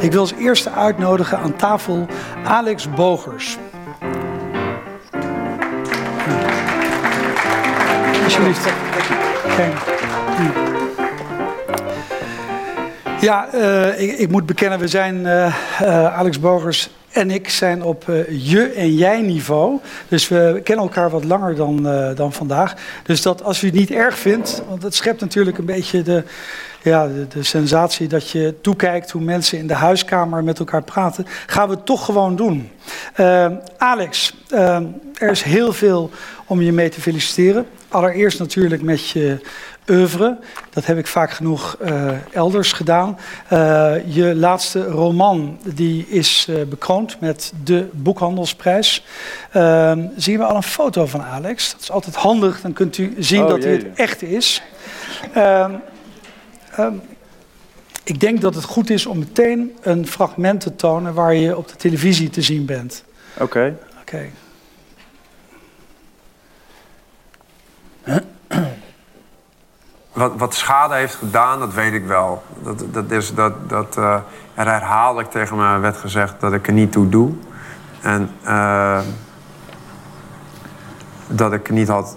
Ik wil als eerste uitnodigen aan tafel Alex Bogers. Alsjeblieft. Ja, uh, ik, ik, moet bekennen, we zijn, uh, uh, Alex Bogers en ik zijn op je en jij niveau. Dus we kennen elkaar wat langer dan, dan vandaag. Dus dat als u het niet erg vindt, want het schept natuurlijk een beetje de, ja, de, de, sensatie dat je toekijkt hoe mensen in de huiskamer met elkaar praten, gaan we het toch gewoon doen. Alex, er is heel veel om je mee te feliciteren. Allereerst natuurlijk met je oeuvre. Dat heb ik vaak genoeg uh, elders gedaan. Uh, je laatste roman die is uh, bekroond met de boekhandelsprijs. Ehm, zien we al een foto van Alex. Dat is altijd handig, dan kunt u zien oh, dat hij het echt is. Ehm, ehm, ik denk dat het goed is om meteen een fragment te tonen waar je op de televisie te zien bent. Oké. Okay. Oké. Wat, wat schade heeft gedaan, dat weet ik wel. Dat, dat is, dat, dat, uh, er herhaaldelijk tegen me werd gezegd dat ik er niet toe doe. En uh, dat ik er niet had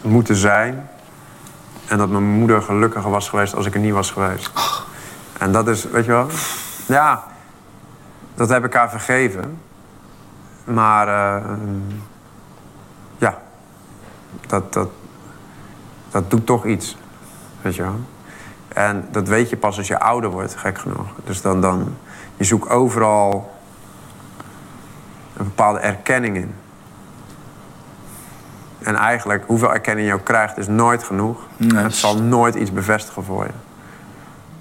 moeten zijn. En dat mijn moeder gelukkiger was geweest als ik er niet was geweest. En dat is, weet je wel... Ja, dat heb ik haar vergeven. Maar uh, ja, dat, dat, dat doet toch iets. Weet je wel? En dat weet je pas als je ouder wordt, gek genoeg. Dus dan, dan je zoekt overal een bepaalde erkenning in. En eigenlijk, hoeveel erkenning je ook krijgt, is nooit genoeg. Het zal nooit iets bevestigen voor je.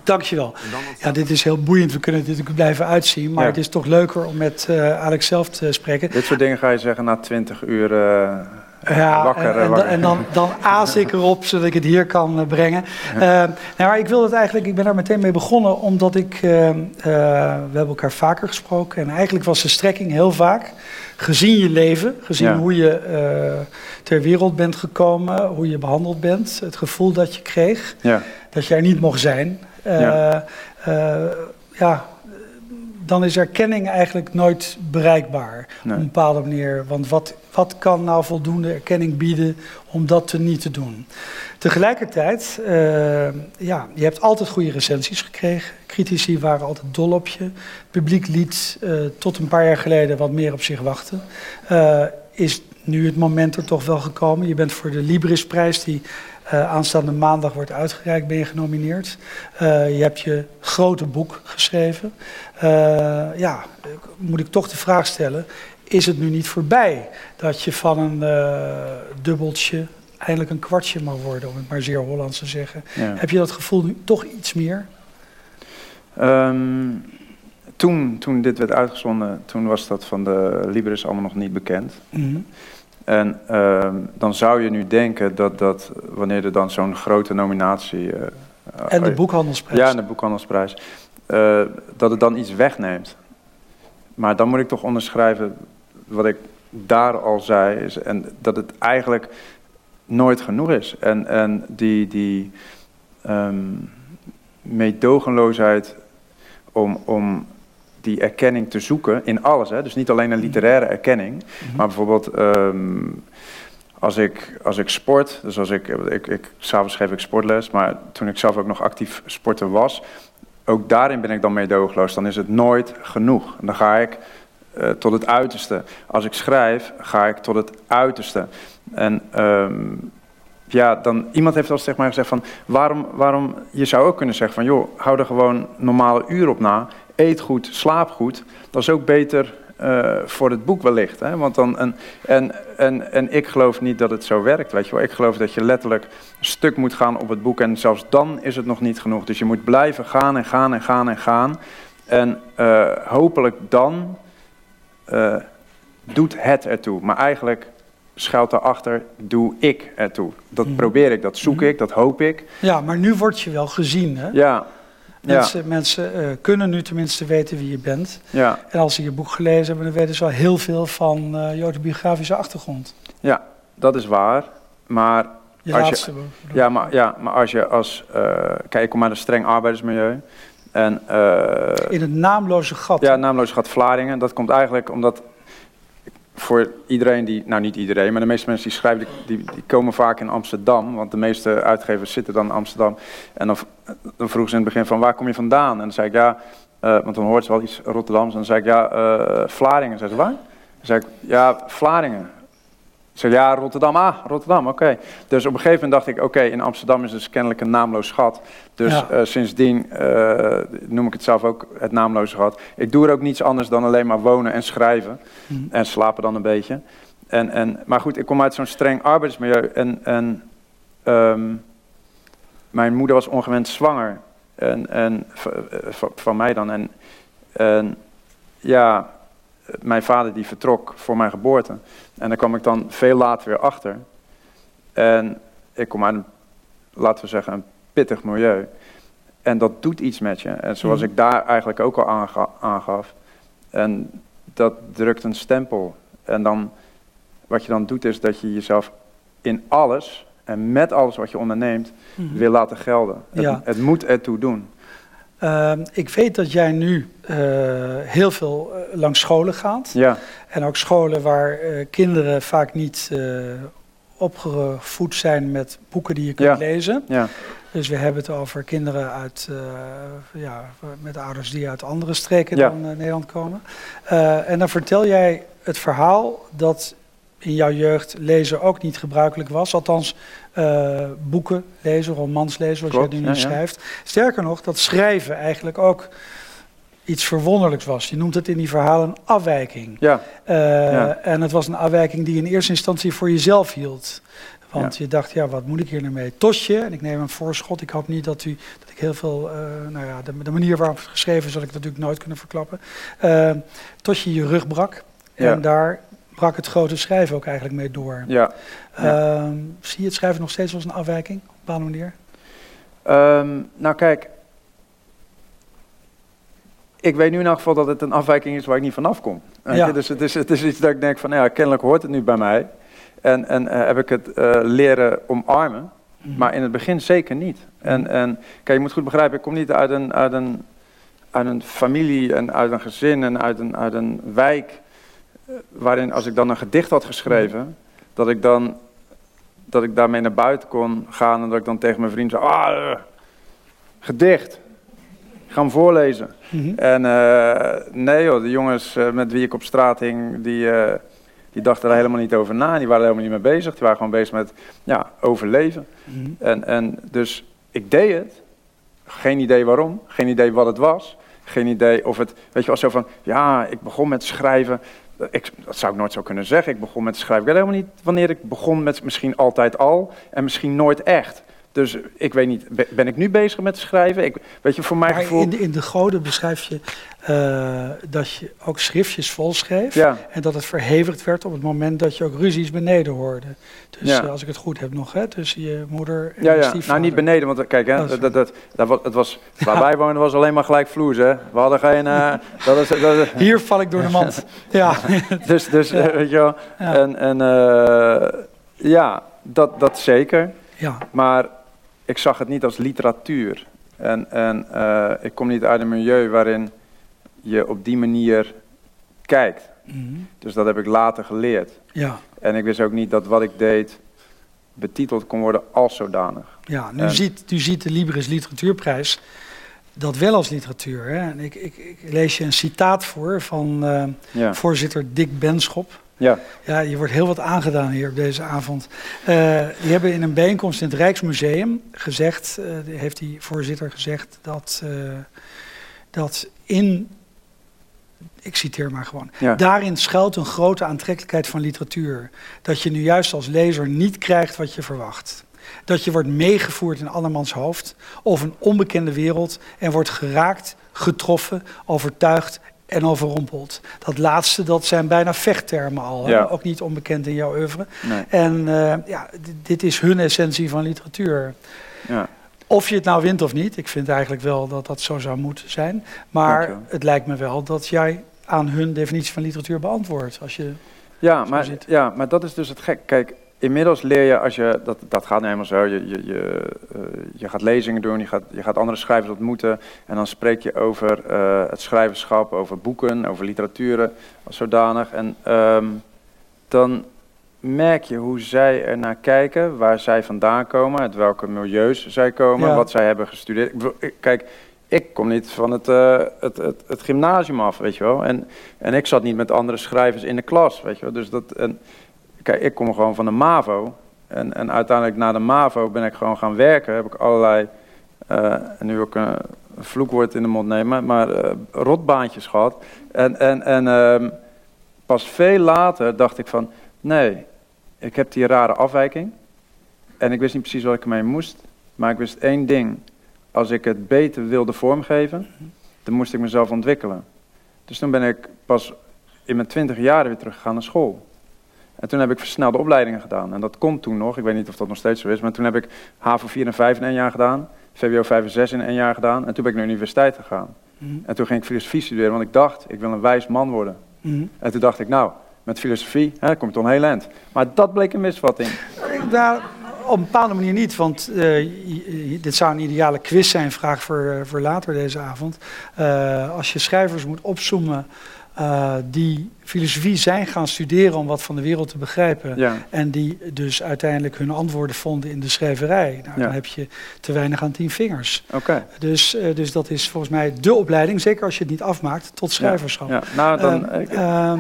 Dankjewel. Ja, dit is heel boeiend. We kunnen dit natuurlijk blijven uitzien. Maar het is toch leuker om met uh, Alex zelf te spreken. Dit soort dingen ga je zeggen na 20 uur uh, ja, wakker, en, wakker. en, dan, dan aas ik erop, zodat ik het hier kan uh, brengen. Ja. nou, maar ik wil het eigenlijk, ik ben daar meteen mee begonnen, omdat ik, we hebben elkaar vaker gesproken. En eigenlijk was de strekking heel vaak, gezien je leven, gezien ja. hoe je ter wereld bent gekomen, hoe je behandeld bent, het gevoel dat je kreeg, ja. dat je er niet mocht zijn. ja. ja dan is erkenning eigenlijk nooit bereikbaar nee. op een bepaalde manier. Want wat, wat kan nou voldoende erkenning bieden om dat te niet te doen? Tegelijkertijd, uh, ja, je hebt altijd goede recensies gekregen. Critici waren altijd dol op je. Het publiek liet uh, tot een paar jaar geleden wat meer op zich wachten. Uh, is nu het moment er toch wel gekomen. Je bent voor de Librisprijs, die aanstaande maandag wordt uitgereikt, ben je genomineerd. Uh, je hebt je grote boek geschreven. Uh, ja, moet ik toch de vraag stellen, is het nu niet voorbij dat je van een dubbeltje eindelijk een kwartje mag worden, om het maar zeer Hollands te zeggen. Ja. Heb je dat gevoel nu toch iets meer? Um, toen, toen dit werd uitgezonden, toen was dat van de Libris allemaal nog niet bekend. Mm -hmm. En uh, dan zou je nu denken dat, dat wanneer er dan zo'n grote nominatie... Uh, en de boekhandelsprijs. Ja, en de boekhandelsprijs. Uh, dat het dan iets wegneemt. Maar dan moet ik toch onderschrijven wat ik daar al zei. Is, en dat het eigenlijk nooit genoeg is. En, en die, die um, meedogenloosheid om, om die erkenning te zoeken in alles. Hè? Dus niet alleen een literaire erkenning, mm-hmm. maar bijvoorbeeld um, als, ik, als ik sport, dus als ik, ik, ik s'avonds geef ik sportles, maar toen ik zelf ook nog actief sporter was, ook daarin ben ik dan meedogenloos. Dan is het nooit genoeg. En dan ga ik uh, tot het uiterste. Als ik schrijf, ga ik tot het uiterste. En um, ja, dan iemand heeft al zeg maar gezegd van waarom, waarom, je zou ook kunnen zeggen van joh, hou er gewoon normale uur op na eet goed, slaap goed. Dat is ook beter uh, voor het boek wellicht. Hè? Want dan, en, en, en, en ik geloof niet dat het zo werkt. Weet je wel. Ik geloof dat je letterlijk een stuk moet gaan op het boek. En zelfs dan is het nog niet genoeg. Dus je moet blijven gaan en gaan en gaan en gaan. En uh, hopelijk dan uh, doet het ertoe. Maar eigenlijk schuilt daarachter, doe ik ertoe. Dat mm. probeer ik, dat zoek mm. ik, dat hoop ik. Ja, maar nu word je wel gezien, hè? Ja, Mensen, ja. mensen uh, kunnen nu tenminste weten wie je bent. Ja. En als ze je boek gelezen hebben, dan weten ze wel heel veel van uh, jouw biografische achtergrond. Ja, dat is waar. Maar je als laatste je, ja, maar, ja, maar als je als... Uh, kijk, ik kom uit een streng arbeidersmilieu. En, eh, In het naamloze gat. ja, naamloos gat Vlaardingen. Dat komt eigenlijk omdat voor iedereen die, nou niet iedereen, maar de meeste mensen die schrijven, die, die, komen vaak in Amsterdam. Want de meeste uitgevers zitten dan in Amsterdam. En dan, dan vroegen ze in het begin van waar kom je vandaan? En dan zei ik ja, eh, want dan hoort ze wel iets Rotterdams. En dan zei ik ja, eh Vlaardingen. Zei ze waar? Dan zei ik ja, Vlaardingen. Zei ja, Rotterdam. Ah, Rotterdam, oké. Dus op een gegeven moment dacht ik, oké, in Amsterdam is dus kennelijk een naamloos schat. Dus Ja. eh, sindsdien eh, noem ik het zelf ook het naamloze schat. Ik doe er ook niets anders dan alleen maar wonen en schrijven. Mhm. En slapen dan een beetje. En, en, maar goed, ik kom uit zo'n streng arbeidsmilieu. En, en ehm, mijn moeder was ongewend zwanger. En, en eh, van mij dan. En, en ja, mijn vader die vertrok voor mijn geboorte. En daar kwam ik dan veel later weer achter. En ik kom uit een, laten we zeggen, een pittig milieu. En dat doet iets met je. En zoals Mhm. ik daar eigenlijk ook al aanga- aangaf. En dat drukt een stempel. En dan, wat je dan doet, is dat je jezelf in alles en met alles wat je onderneemt, Mhm. wil laten gelden. Ja. Het, het moet ertoe doen. Ehm, ik weet dat jij nu eh, heel veel eh, langs scholen gaat. Ja, En ook scholen waar eh, kinderen vaak niet opgevoed zijn met boeken die je kunt Ja. lezen. ja, Dus we hebben het over kinderen uit, ja, met ouders die uit andere streken Ja. dan Nederland komen. Eh, en dan vertel jij het verhaal dat in jouw jeugd lezen ook niet gebruikelijk was. Althans, eh, boeken lezen, romans lezen, zoals Klopt, jij nu ja, schrijft. Sterker nog, dat schrijven eigenlijk ook iets verwonderlijks was. Je noemt het in die verhalen een afwijking. ja, Eh, Ja. En het was een afwijking die je in eerste instantie voor jezelf hield. Want je dacht, ja, wat moet ik hier nou mee? Tosje, en ik neem een voorschot. Ik hoop niet dat, u, dat ik heel veel, eh, nou ja, de, de manier waarop het geschreven is, zal ik natuurlijk nooit kunnen verklappen. Eh, Tosje je rug brak. En daar brak het grote schrijven ook eigenlijk mee door. ja. ja. Ehm, zie je het schrijven nog steeds als een afwijking, op een bepaalde manier? Ehm, nou kijk, ik weet nu in elk geval dat het een afwijking is waar ik niet vanaf kom. Ja. Dus het is, het is iets dat ik denk van, ja, kennelijk hoort het nu bij mij. En, en eh, heb ik het eh, leren omarmen. Mhm. Maar in het begin zeker niet. En, en kijk, je moet goed begrijpen, ik kom niet uit een, uit een, uit een familie en uit een gezin en uit een, uit een wijk. Waarin als ik dan een gedicht had geschreven, dat ik dan dat ik daarmee naar buiten kon gaan en dat ik dan tegen mijn vriend zei, ah, gedicht. Ik ga hem voorlezen. Mhm. En eh, nee joh, de jongens eh, met wie ik op straat hing, die, eh, die dachten er helemaal niet over na. Die waren er helemaal niet mee bezig. Die waren gewoon bezig met ja, overleven. Mhm. En, en dus ik deed het. Geen idee waarom. Geen idee wat het was. Geen idee of het, weet je wel, zo van, ja, ik begon met schrijven. Ik, dat zou ik nooit zo kunnen zeggen. Ik begon met schrijven. Ik weet helemaal niet wanneer ik begon met misschien altijd al en misschien nooit echt. Dus ik weet niet, ben- ik nu bezig met schrijven? Ik, weet je, voor mijn Maar gevoel... in, de, in de goden beschrijf je eh, dat je ook schriftjes volschreef. Ja, En dat het verhevigd werd op het moment dat je ook ruzies beneden hoorde. Dus Ja. eh, als ik het goed heb nog, hè, tussen je moeder en ja, ja. stiefvader. nou niet beneden, want kijk, hè, Oh, dat, dat, dat, was, het was, waar wij woonden was alleen maar gelijk vloers, hè. We hadden geen... eh, dat is, dat is, Hier val ik door de mand. ja. dus, dus weet je wel. Ja. En, en ja, dat, dat zeker. ja. Maar ik zag het niet als literatuur. En, en eh, ik kom niet uit een milieu waarin je op die manier kijkt. Mhm. Dus dat heb ik later geleerd. ja. En ik wist ook niet dat wat ik deed betiteld kon worden als zodanig. Ja, nu, En- ziet, nu ziet de Libris Literatuurprijs dat wel als literatuur. Hè? En ik, ik, ik lees je een citaat voor van eh, Ja, voorzitter Dick Benschop. Ja, Ja, je wordt heel wat aangedaan hier op deze avond. Eh, die hebben in een bijeenkomst in het Rijksmuseum gezegd, eh, heeft die voorzitter gezegd, dat, eh, dat in, ik citeer maar gewoon, ja. daarin schuilt een grote aantrekkelijkheid van literatuur. Dat je nu juist als lezer niet krijgt wat je verwacht. Dat je wordt meegevoerd in andermans hoofd of een onbekende wereld en wordt geraakt, getroffen, overtuigd en overrompeld. Dat laatste, dat zijn bijna vechttermen al? Ja. ook niet onbekend in jouw oeuvre. Nee, En eh, ja, dit is hun essentie van literatuur. ja. Of je het nou wint of niet, ik vind eigenlijk wel dat dat zo zou moeten zijn. Maar het lijkt me wel dat jij aan hun definitie van literatuur beantwoordt. Als je, Ja, maar, zit. ja, maar dat is dus het gek. Kijk, inmiddels leer je, als je, dat, dat gaat nou helemaal zo, je, je, je, eh, je gaat lezingen doen, je gaat, je gaat andere schrijvers ontmoeten en dan spreek je over eh, het schrijverschap, over boeken, over literatuur als zodanig. En ehm, dan merk je hoe zij er naar kijken, waar zij vandaan komen, uit welke milieus zij komen, Ja. wat zij hebben gestudeerd. Kijk, ik kom niet van het, eh, het, het, het gymnasium af, weet je wel. En, en ik zat niet met andere schrijvers in de klas, weet je wel. Dus dat, en, kijk, ik kom gewoon van de MAVO. En, en uiteindelijk na de MAVO ben ik gewoon gaan werken. Heb ik allerlei, en nu ook een, vloekwoord in de mond nemen, maar eh, rotbaantjes gehad. En, en, en ehm, pas veel later dacht ik van, nee, ik heb die rare afwijking. En ik wist niet precies wat ik ermee moest. Maar ik wist één ding. Als ik het beter wilde vormgeven, dan moest ik mezelf ontwikkelen. Dus toen ben ik pas in mijn twintig jaren weer teruggegaan naar school. En toen heb ik versnelde opleidingen gedaan. En dat kon toen nog, ik weet niet of dat nog steeds zo is, maar toen heb ik HAVO 4 en 5 in één jaar gedaan, VWO 5 en 6 in één jaar gedaan. En toen ben ik naar de universiteit gegaan. Mhm. En toen ging ik filosofie studeren, want ik dacht, ik wil een wijs man worden. Mhm. En toen dacht ik, nou, met filosofie hè, kom je toch een heel eind. Maar dat bleek een misvatting. Nou, op een bepaalde manier niet, want eh, dit zou een ideale quiz zijn, vraag voor, eh, voor later deze avond. Eh, als je schrijvers moet opzoomen eh, die filosofie zijn gaan studeren om wat van de wereld te begrijpen. Ja, En die dus uiteindelijk hun antwoorden vonden in de schrijverij. Nou, Ja. Dan heb je te weinig aan tien vingers. oké. Dus, eh, dus dat is volgens mij de opleiding, zeker als je het niet afmaakt, tot schrijverschap. Ja, nou, dan Ehm, ik, ehm,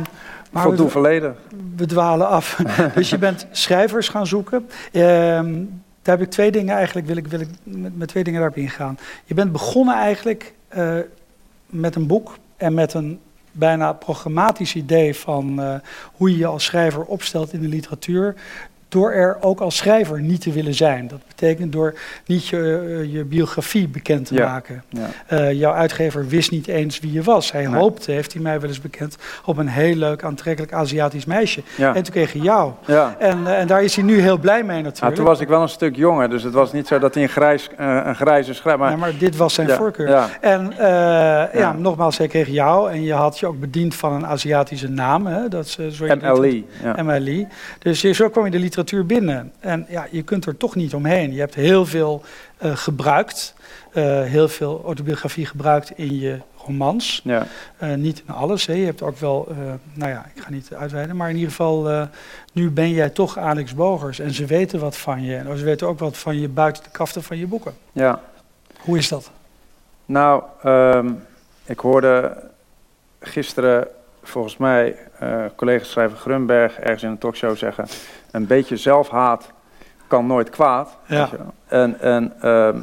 maar voldoen volledig. we dwalen af. dus je bent schrijvers gaan zoeken. Ehm, daar heb ik twee dingen eigenlijk, wil ik, wil ik met, met twee dingen daarop ingaan. Je bent begonnen eigenlijk eh, met een boek en met een bijna programmatisch idee van eh, hoe je je als schrijver opstelt in de literatuur. Door er ook als schrijver niet te willen zijn. Dat betekent door niet je, eh, je biografie bekend te Ja. maken. Ja. Eh, jouw uitgever wist niet eens wie je was. Hij Nee. hoopte, heeft hij mij wel eens bekend, op een heel leuk, aantrekkelijk Aziatisch meisje. Ja. En toen kreeg hij jou. En, eh, en daar is hij nu heel blij mee Nou, natuurlijk. toen was ik wel een stuk jonger, dus het was niet zo dat hij een, grijs, een grijze schrijver... Ja, maar dit was zijn voorkeur. En ja. Nogmaals, hij kreeg jou en je had je ook bediend van een Aziatische naam. Hè? Dat is, zo MLE. Ja. MLE. Dus zo kwam je de literatuur binnen. En ja, je kunt er toch niet omheen. Je hebt heel veel eh, gebruikt. eh, heel veel autobiografie gebruikt in je romans. Ja. Eh, niet in alles. Hè. Je hebt ook wel, nou ja, ik ga niet uitweiden. Maar in ieder geval, nu ben jij toch Alex Bogers. En ze weten wat van je. En ze weten ook wat van je buiten de kaften van je boeken. ja. Hoe is dat? Nou, ehm, ik hoorde gisteren volgens mij eh collega-schrijver Grunberg ergens in een talkshow zeggen... een beetje zelfhaat kan nooit kwaad. Ja. En, en ehm,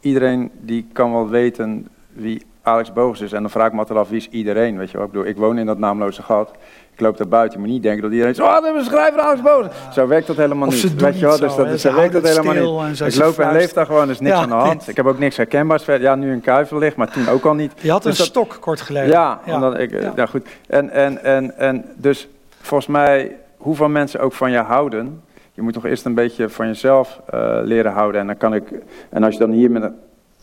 iedereen die kan wel weten wie Alex Bogus is. En dan vraag ik me altijd af, wie is iedereen? Weet je wel? Ik bedoel, ik woon in dat naamloze gat. Ik loop daar buiten. Je moet niet denken dat iedereen zegt... Oh, dat is een schrijver Alex Bogus. Zo werkt dat helemaal niet. ze doen weet je wel? Dus dat, zo werkt dat helemaal niet. Ik loop en leef daar gewoon, er is niks aan de hand. Ik heb ook niks herkenbaars. Ja, nu een kuivellicht, maar toen ook al niet. Je had een Dus dat- stok kort geleden. Ja, omdat ik, Ja. ja. goed. En, en, en, en dus volgens mij, hoeveel mensen ook van je houden, je moet toch eerst een beetje van jezelf eh, leren houden. En dan kan ik, en als je dan hier met een,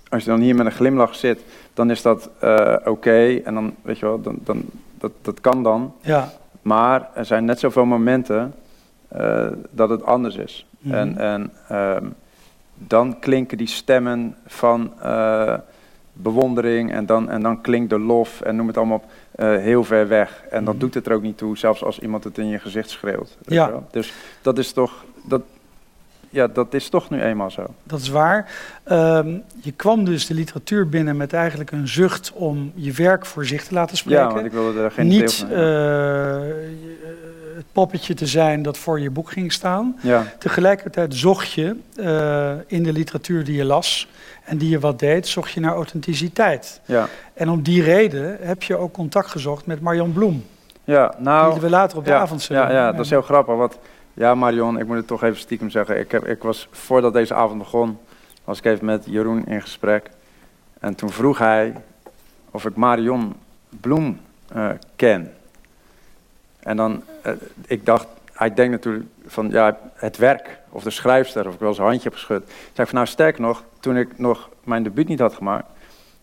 als je dan hier met een glimlach zit, dan is dat eh, oké. En dan, weet je wel, dan, dan, dat, dat kan dan. Ja. Maar er zijn net zoveel momenten eh, dat het anders is. Mhm. En, en ehm, dan klinken die stemmen van eh, bewondering en dan, en dan klinkt de lof en noem het allemaal op, eh, heel ver weg. En dan Mhm. doet het er ook niet toe, zelfs als iemand het in je gezicht schreeuwt. weet Ja. wel. Dus dat is toch, dat, ja, dat is toch nu eenmaal zo. Dat is waar. Ehm, je kwam dus de literatuur binnen met eigenlijk een zucht om je werk voor zich te laten spreken. Ja, want ik wilde er geen Niet eh, het poppetje te zijn dat voor je boek ging staan. ja, Tegelijkertijd zocht je eh, in de literatuur die je las en die je wat deed, zocht je naar authenticiteit. ja, En om die reden heb je ook contact gezocht met Marion Bloem, ja, nou... die we later op de ja, avond zullen. Ja, ja, dat is heel grappig. Want, ja, Marion, ik moet het toch even stiekem zeggen. Ik, heb, ik was, voordat deze avond begon, was ik even met Jeroen in gesprek. En toen vroeg hij of ik Marion Bloem eh, ken. En dan, eh, ik dacht, hij denkt natuurlijk van, ja, het werk of de schrijfster, of ik wel zijn handje heb geschud. Ik zei van, nou sterk nog, toen ik nog mijn debuut niet had gemaakt,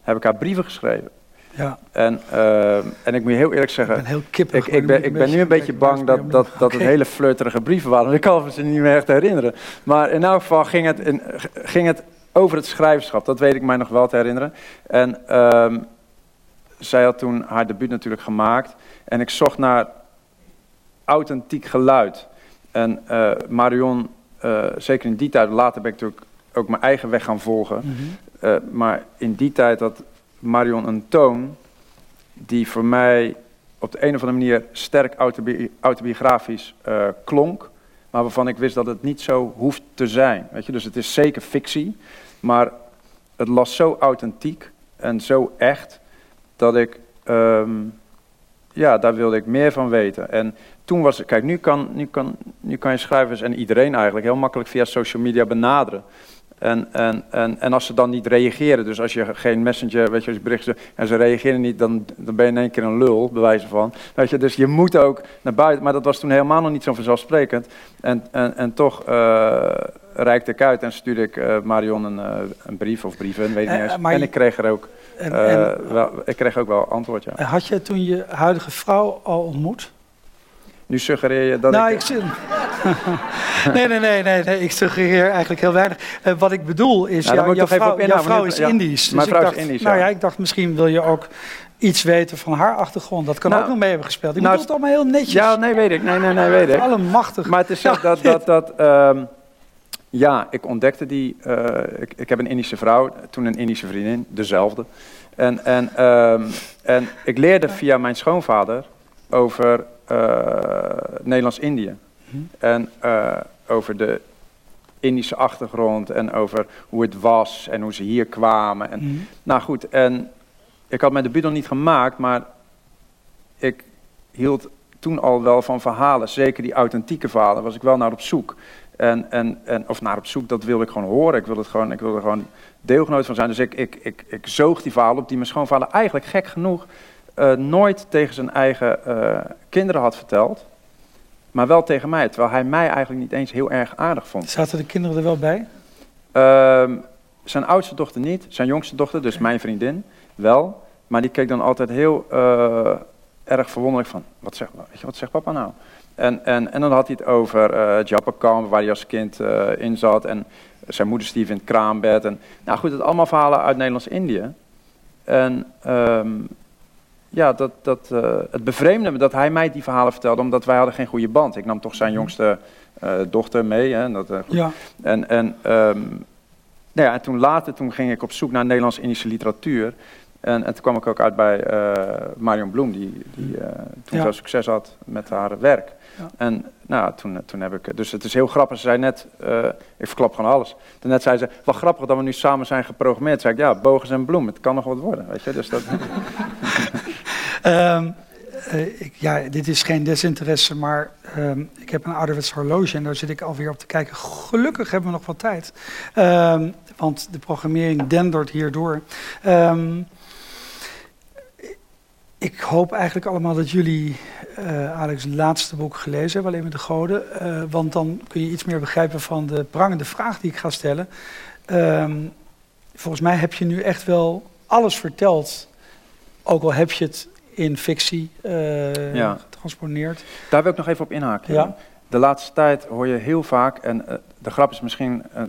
heb ik haar brieven geschreven. Ja. En, uh, en ik moet je heel eerlijk Ik zeggen, ben heel kippig. ik, ik, ben, ik ben nu een beetje bang dat, dat, dat het hele flirterige brieven waren. Ik kan ze niet meer echt herinneren. Maar in elk geval ging het, in, ging het over het schrijverschap. Dat weet ik mij nog wel te herinneren. En uh, zij had toen haar debuut natuurlijk gemaakt. En ik zocht naar authentiek geluid. En uh, Marion, uh, zeker in die tijd, later ben ik natuurlijk ook mijn eigen weg gaan volgen. Mm -hmm. uh, maar in die tijd had Marion een toon die voor mij op de een of andere manier sterk autobi autobiografisch klonk. Maar waarvan ik wist dat het niet zo hoeft te zijn. Weet je? Dus het is zeker fictie, maar het las zo authentiek en zo echt dat ik, um, ja, daar wilde ik meer van weten. En toen was, kijk, nu kan, nu kan, nu kan je schrijvers en iedereen eigenlijk heel makkelijk via social media benaderen. En, en, en, en als ze dan niet reageren, dus als je geen messenger, weet je, als je berichten en ze reageren niet, dan, dan ben je in één keer een lul, bewijzen van. Weet je, dus je moet ook naar buiten, maar dat was toen helemaal nog niet zo vanzelfsprekend. En, en, en toch uh, reikte ik uit en stuurde ik uh, Marion een, uh, een brief of brieven, weet ik niet eens. En ik kreeg er ook, en, en, wel, ik kreeg ook wel antwoord, ja. Had je toen je huidige vrouw al ontmoet? Nu suggereer je dat nou, ik... ik nee, nee, nee, nee, nee, ik suggereer eigenlijk heel weinig. Uh, wat ik bedoel is, nou, jou, jouw vrouw, jouw vrouw is ja, Indisch. Dus mijn vrouw dacht, is Indisch, Nou ja. ja, ik dacht misschien wil je ook iets weten van haar achtergrond. Dat kan Nou, ook nog mee hebben gespeeld. Ik nou, bedoel het allemaal heel netjes. Ja, nee, weet ik. Nee, nee, nee, weet ik. Allemachtig. Maar het is zo dat, dat, dat um, ja, ik ontdekte die, uh, ik, ik heb een Indische vrouw, toen een Indische vriendin, dezelfde. En, en, um, en ik leerde via mijn schoonvader over uh, Nederlands-Indië. Mhm. En uh, over de Indische achtergrond en over hoe het was en hoe ze hier kwamen. En, Mhm. Nou goed, en ik had mijn debuut nog niet gemaakt, maar ik hield toen al wel van verhalen, zeker die authentieke verhalen, was ik wel naar op zoek. En, en, en, of naar op zoek, dat wilde ik gewoon horen. Ik wilde, het gewoon, ik wilde er gewoon deelgenoot van zijn. Dus ik, ik, ik, ik zoog die verhalen op die mijn schoonvader eigenlijk gek genoeg uh, nooit tegen zijn eigen uh, kinderen had verteld. Maar wel tegen mij, terwijl hij mij eigenlijk niet eens heel erg aardig vond. Zaten de kinderen er wel bij? Uh, zijn oudste dochter niet, zijn jongste dochter, dus mijn vriendin, wel. Maar die keek dan altijd heel uh, erg verwonderlijk van, wat zegt, weet je, wat zegt papa nou? En, en, en dan had hij het over uh, Japakamp, waar hij als kind in zat. En zijn moeder stierf in het kraambed. En, nou goed, het allemaal verhalen uit Nederlands-Indië. En um, ja, dat, dat, uh, het bevreemde me dat hij mij die verhalen vertelde, omdat wij hadden geen goede band. Ik nam toch zijn jongste uh, dochter mee. Hè, dat, uh, ja. En, en, um, nou ja, en toen later toen ging ik op zoek naar Nederlands-Indische literatuur. En, en toen kwam ik ook uit bij Marion Bloem, die, die toen Ja. veel succes had met haar werk. Ja. En nou, toen, toen heb ik, dus het is heel grappig, ze zei net, uh, ik verklap gewoon alles. Toen net zei ze, wat grappig dat we nu samen zijn geprogrammeerd. Toen zei ik, ja, bogens en bloem, het kan nog wat worden, weet je. Dus dat... um, uh, ik, ja, dit is geen desinteresse, maar um, ik heb een ouderwets horloge en daar zit ik alweer op te kijken. Gelukkig hebben we nog wat tijd, um, want de programmering dendert hierdoor. Ik hoop eigenlijk allemaal dat jullie uh, Alex' laatste boek gelezen hebben, alleen met de goden. Uh, want dan kun je iets meer begrijpen van de prangende vraag die ik ga stellen. Volgens mij heb je nu echt wel alles verteld. Ook al heb je het in fictie uh, Ja. getransponeerd. Daar wil ik nog even op inhaken. Ja. De laatste tijd hoor je heel vaak, en uh, de grap is misschien, uh,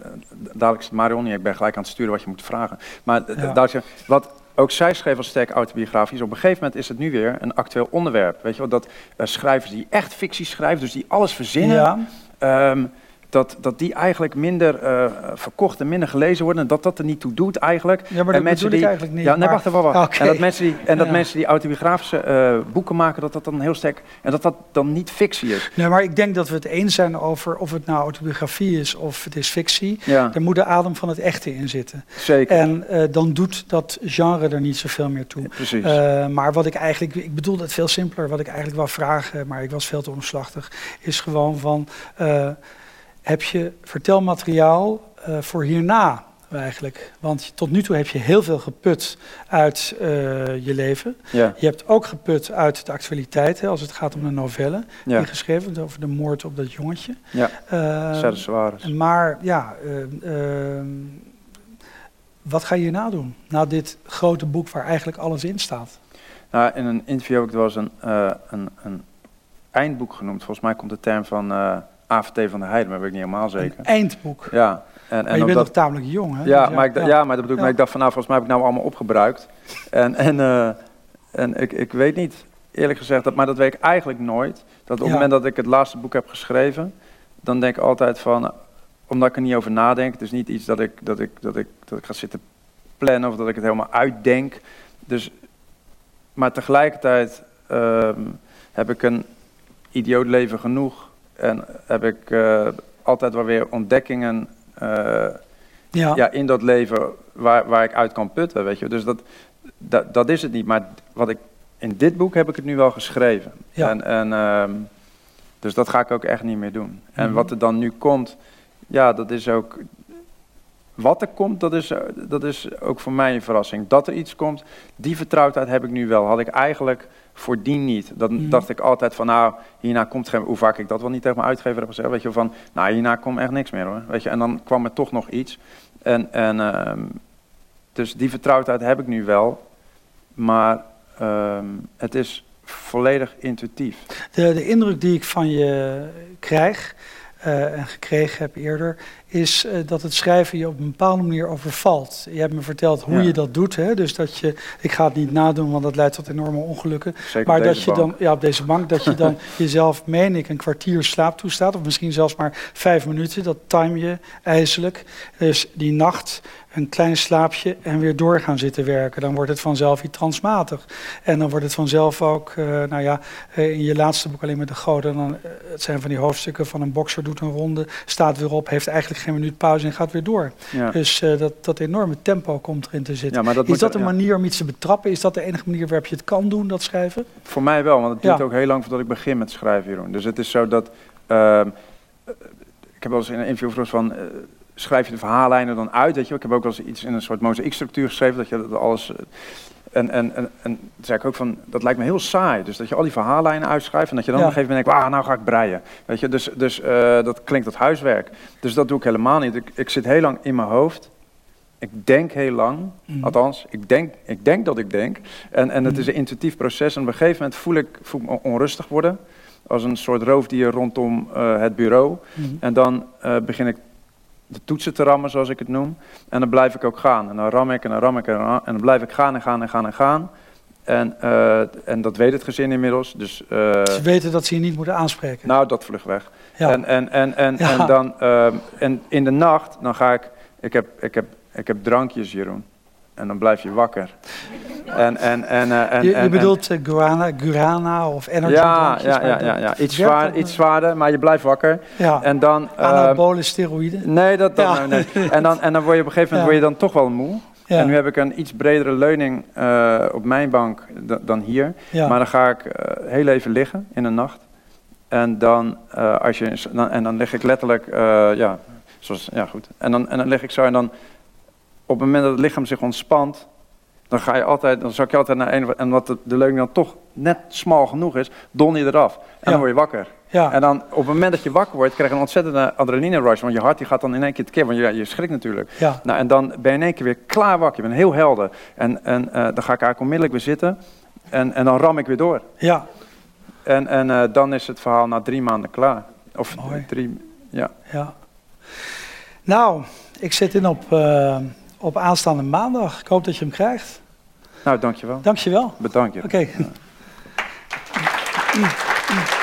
dadelijk is het Marion niet, ik ben gelijk aan het sturen wat je moet vragen. Maar Ja. wat ook zij schreef als sterk autobiografisch, op een gegeven moment is het nu weer een actueel onderwerp. Weet je wel, dat schrijvers die echt fictie schrijven, dus die alles verzinnen, Ja, Ehm, dat, dat die eigenlijk minder eh, verkocht en minder gelezen worden. En dat dat er niet toe doet eigenlijk. ja, maar en dat bedoel ik eigenlijk niet. Ja, nee, wacht even, wacht. wacht. Oké. En dat mensen die, en dat Ja. mensen die autobiografische eh, boeken maken, dat dat dan heel sterk... En dat dat dan niet fictie is. Nee, maar ik denk dat we het eens zijn over of het nou autobiografie is of het is fictie. Ja, Er moet de adem van het echte in zitten. zeker. En eh, dan doet dat genre er niet zoveel meer toe. Precies. Maar wat ik eigenlijk, ik bedoel het veel simpeler, wat ik eigenlijk wil vragen, maar ik was veel te omslachtig, is gewoon van, heb je vertelmateriaal eh, voor hierna eigenlijk? Want tot nu toe heb je heel veel geput uit eh, je leven. ja, Je hebt ook geput uit de actualiteit, hè, als het gaat om een novelle ja, die geschreven is over de moord op dat jongetje. ja. Suarez. maar ja, eh, eh, wat ga je hierna doen? Na dit grote boek waar eigenlijk alles in staat. Nou, in een interview heb ik eens een, een, een eindboek genoemd. Volgens mij komt de term van AVT van de Heide, maar dat weet ik niet helemaal zeker. Een eindboek. Ja. En, maar je bent nog tamelijk jong, hè? Ja, Dus maar ik, ja. maar dat bedoel ik, maar ik dacht van nou, volgens mij heb ik nou allemaal opgebruikt. En, en, eh, en ik, ik weet niet, eerlijk gezegd, dat, maar dat weet ik eigenlijk nooit. Dat op het moment dat ik het laatste boek heb geschreven, dan denk ik altijd van, omdat ik er niet over nadenk, het is niet iets dat ik, dat ik, dat ik, dat ik ga zitten plannen of dat ik het helemaal uitdenk. Dus, maar tegelijkertijd ehm, heb ik een idioot leven genoeg en heb ik eh, altijd wel weer ontdekkingen eh, Ja. ja, in dat leven waar, waar ik uit kan putten, weet je. Dus dat, dat, dat is het niet. Maar wat ik, in dit boek heb ik het nu wel geschreven. Ja. En, en, ehm, dus dat ga ik ook echt niet meer doen. En Mhm. wat er dan nu komt, ja, dat is ook... Wat er komt, dat is, dat is ook voor mij een verrassing. Dat er iets komt, die vertrouwdheid heb ik nu wel. Had ik eigenlijk voordien niet. Dan Mhm. dacht ik altijd van, nou, hierna komt geen... Hoe vaak ik dat wel niet tegen mijn uitgever heb gezegd. Weet je, van, nou, hierna komt echt niks meer hoor. Weet je, en dan kwam er toch nog iets. En, en ehm, dus die vertrouwdheid heb ik nu wel. Maar ehm, het is volledig intuïtief. De, de indruk die ik van je krijg eh, en gekregen heb eerder, is eh, dat het schrijven je op een bepaalde manier overvalt. Je hebt me verteld hoe Ja. je dat doet. Hè? Dus dat je, ik ga het niet nadoen, want dat leidt tot enorme ongelukken. Zeker Maar dat je bank. dan, ja, op deze bank, dat je dan jezelf, meen ik, een kwartier slaap toestaat. Of misschien zelfs maar vijf minuten. Dat time je ijselijk. Dus die nacht een klein slaapje en weer door gaan zitten werken. Dan wordt het vanzelf iets transmatig. En dan wordt het vanzelf ook, eh, nou ja, eh, in je laatste boek alleen met de goden. Dan, eh, het zijn van die hoofdstukken van een bokser doet een ronde, staat weer op, heeft eigenlijk geen minuut pauze en gaat weer door. Ja. Dus dat, dat enorme tempo komt erin te zitten. Ja, maar dat is dat een ja. manier om iets te betrappen? Is dat de enige manier waarop je het kan doen, dat schrijven? Voor mij wel, want het duurt ook heel lang voordat ik begin met schrijven, Jeroen. Dus het is zo dat... ehm, eh, ik heb wel eens in een interview gevraagd van... schrijf je de verhaallijnen dan uit, weet je? Ik heb ook wel eens iets in een soort mozaïekstructuur geschreven, dat je dat alles... eh, en, en, en, en toen zei ik ook van, dat lijkt me heel saai. Dus dat je al die verhaallijnen uitschrijft en dat je dan Ja. op een gegeven moment denkt, ah, nou ga ik breien. Weet je, dus, dus eh, dat klinkt als huiswerk. Dus dat doe ik helemaal niet. Ik, ik zit heel lang in mijn hoofd. Ik denk heel lang, Mhm. althans, ik denk, ik denk dat ik denk. En, en het Mhm. is een intuïtief proces. En op een gegeven moment voel ik, voel ik me onrustig worden. Als een soort roofdier rondom eh, het bureau. Mhm. En dan begin ik de toetsen te rammen, zoals ik het noem. En dan blijf ik ook gaan. En dan ram ik en dan ram ik en dan, en dan blijf ik gaan en gaan en gaan en gaan. En, eh, en dat weet het gezin inmiddels. Dus, eh, Ze weten dat ze je niet moeten aanspreken. nou, dat vlucht weg. ja. En, en, en, en, Ja. en, dan, ehm, en in de nacht, dan ga ik, ik heb, ik heb, ik heb drankjes, Jeroen. En dan blijf je wakker. En, en, en, eh, en, je, bedoelt eh, guarana, gurana of energy ja, ja, ja, ja, ja. Iets, zwaar, iets eh, zwaarder, maar je blijft wakker. Ja, En dan... anabole steroïden. nee, dat, dat, Ja. nee, nee. En, dan, en dan word je op een gegeven moment word je dan toch wel moe. Ja, En nu heb ik een iets bredere leuning eh, op mijn bank da- dan hier. ja. Maar dan ga ik eh, heel even liggen in de nacht. En dan, eh, als je, dan, en dan lig ik letterlijk, eh, ja, zoals, ja goed. En dan, en dan lig ik zo en dan, op het moment dat het lichaam zich ontspant, dan ga je altijd, dan zak je altijd naar een, en wat de, de leuning dan toch net smal genoeg is, don je eraf. En Ja. dan word je wakker. ja. En dan, op het moment dat je wakker wordt, krijg je een ontzettende adrenaline rush, want je hart die gaat dan in één keer tekeer, want je, je schrikt natuurlijk. ja. Nou, en dan ben je in één keer weer klaar wakker. Je bent heel helder. En, en eh, dan ga ik eigenlijk onmiddellijk weer zitten. En, en dan ram ik weer door. ja. En, en eh, dan is het verhaal na drie maanden klaar. Of Mooi. drie, ja. Ja. Nou, ik zit in op, eh, op aanstaande maandag. Ik hoop dat je hem krijgt. Nou, dankjewel. Dank je wel. Bedankt je. Oké.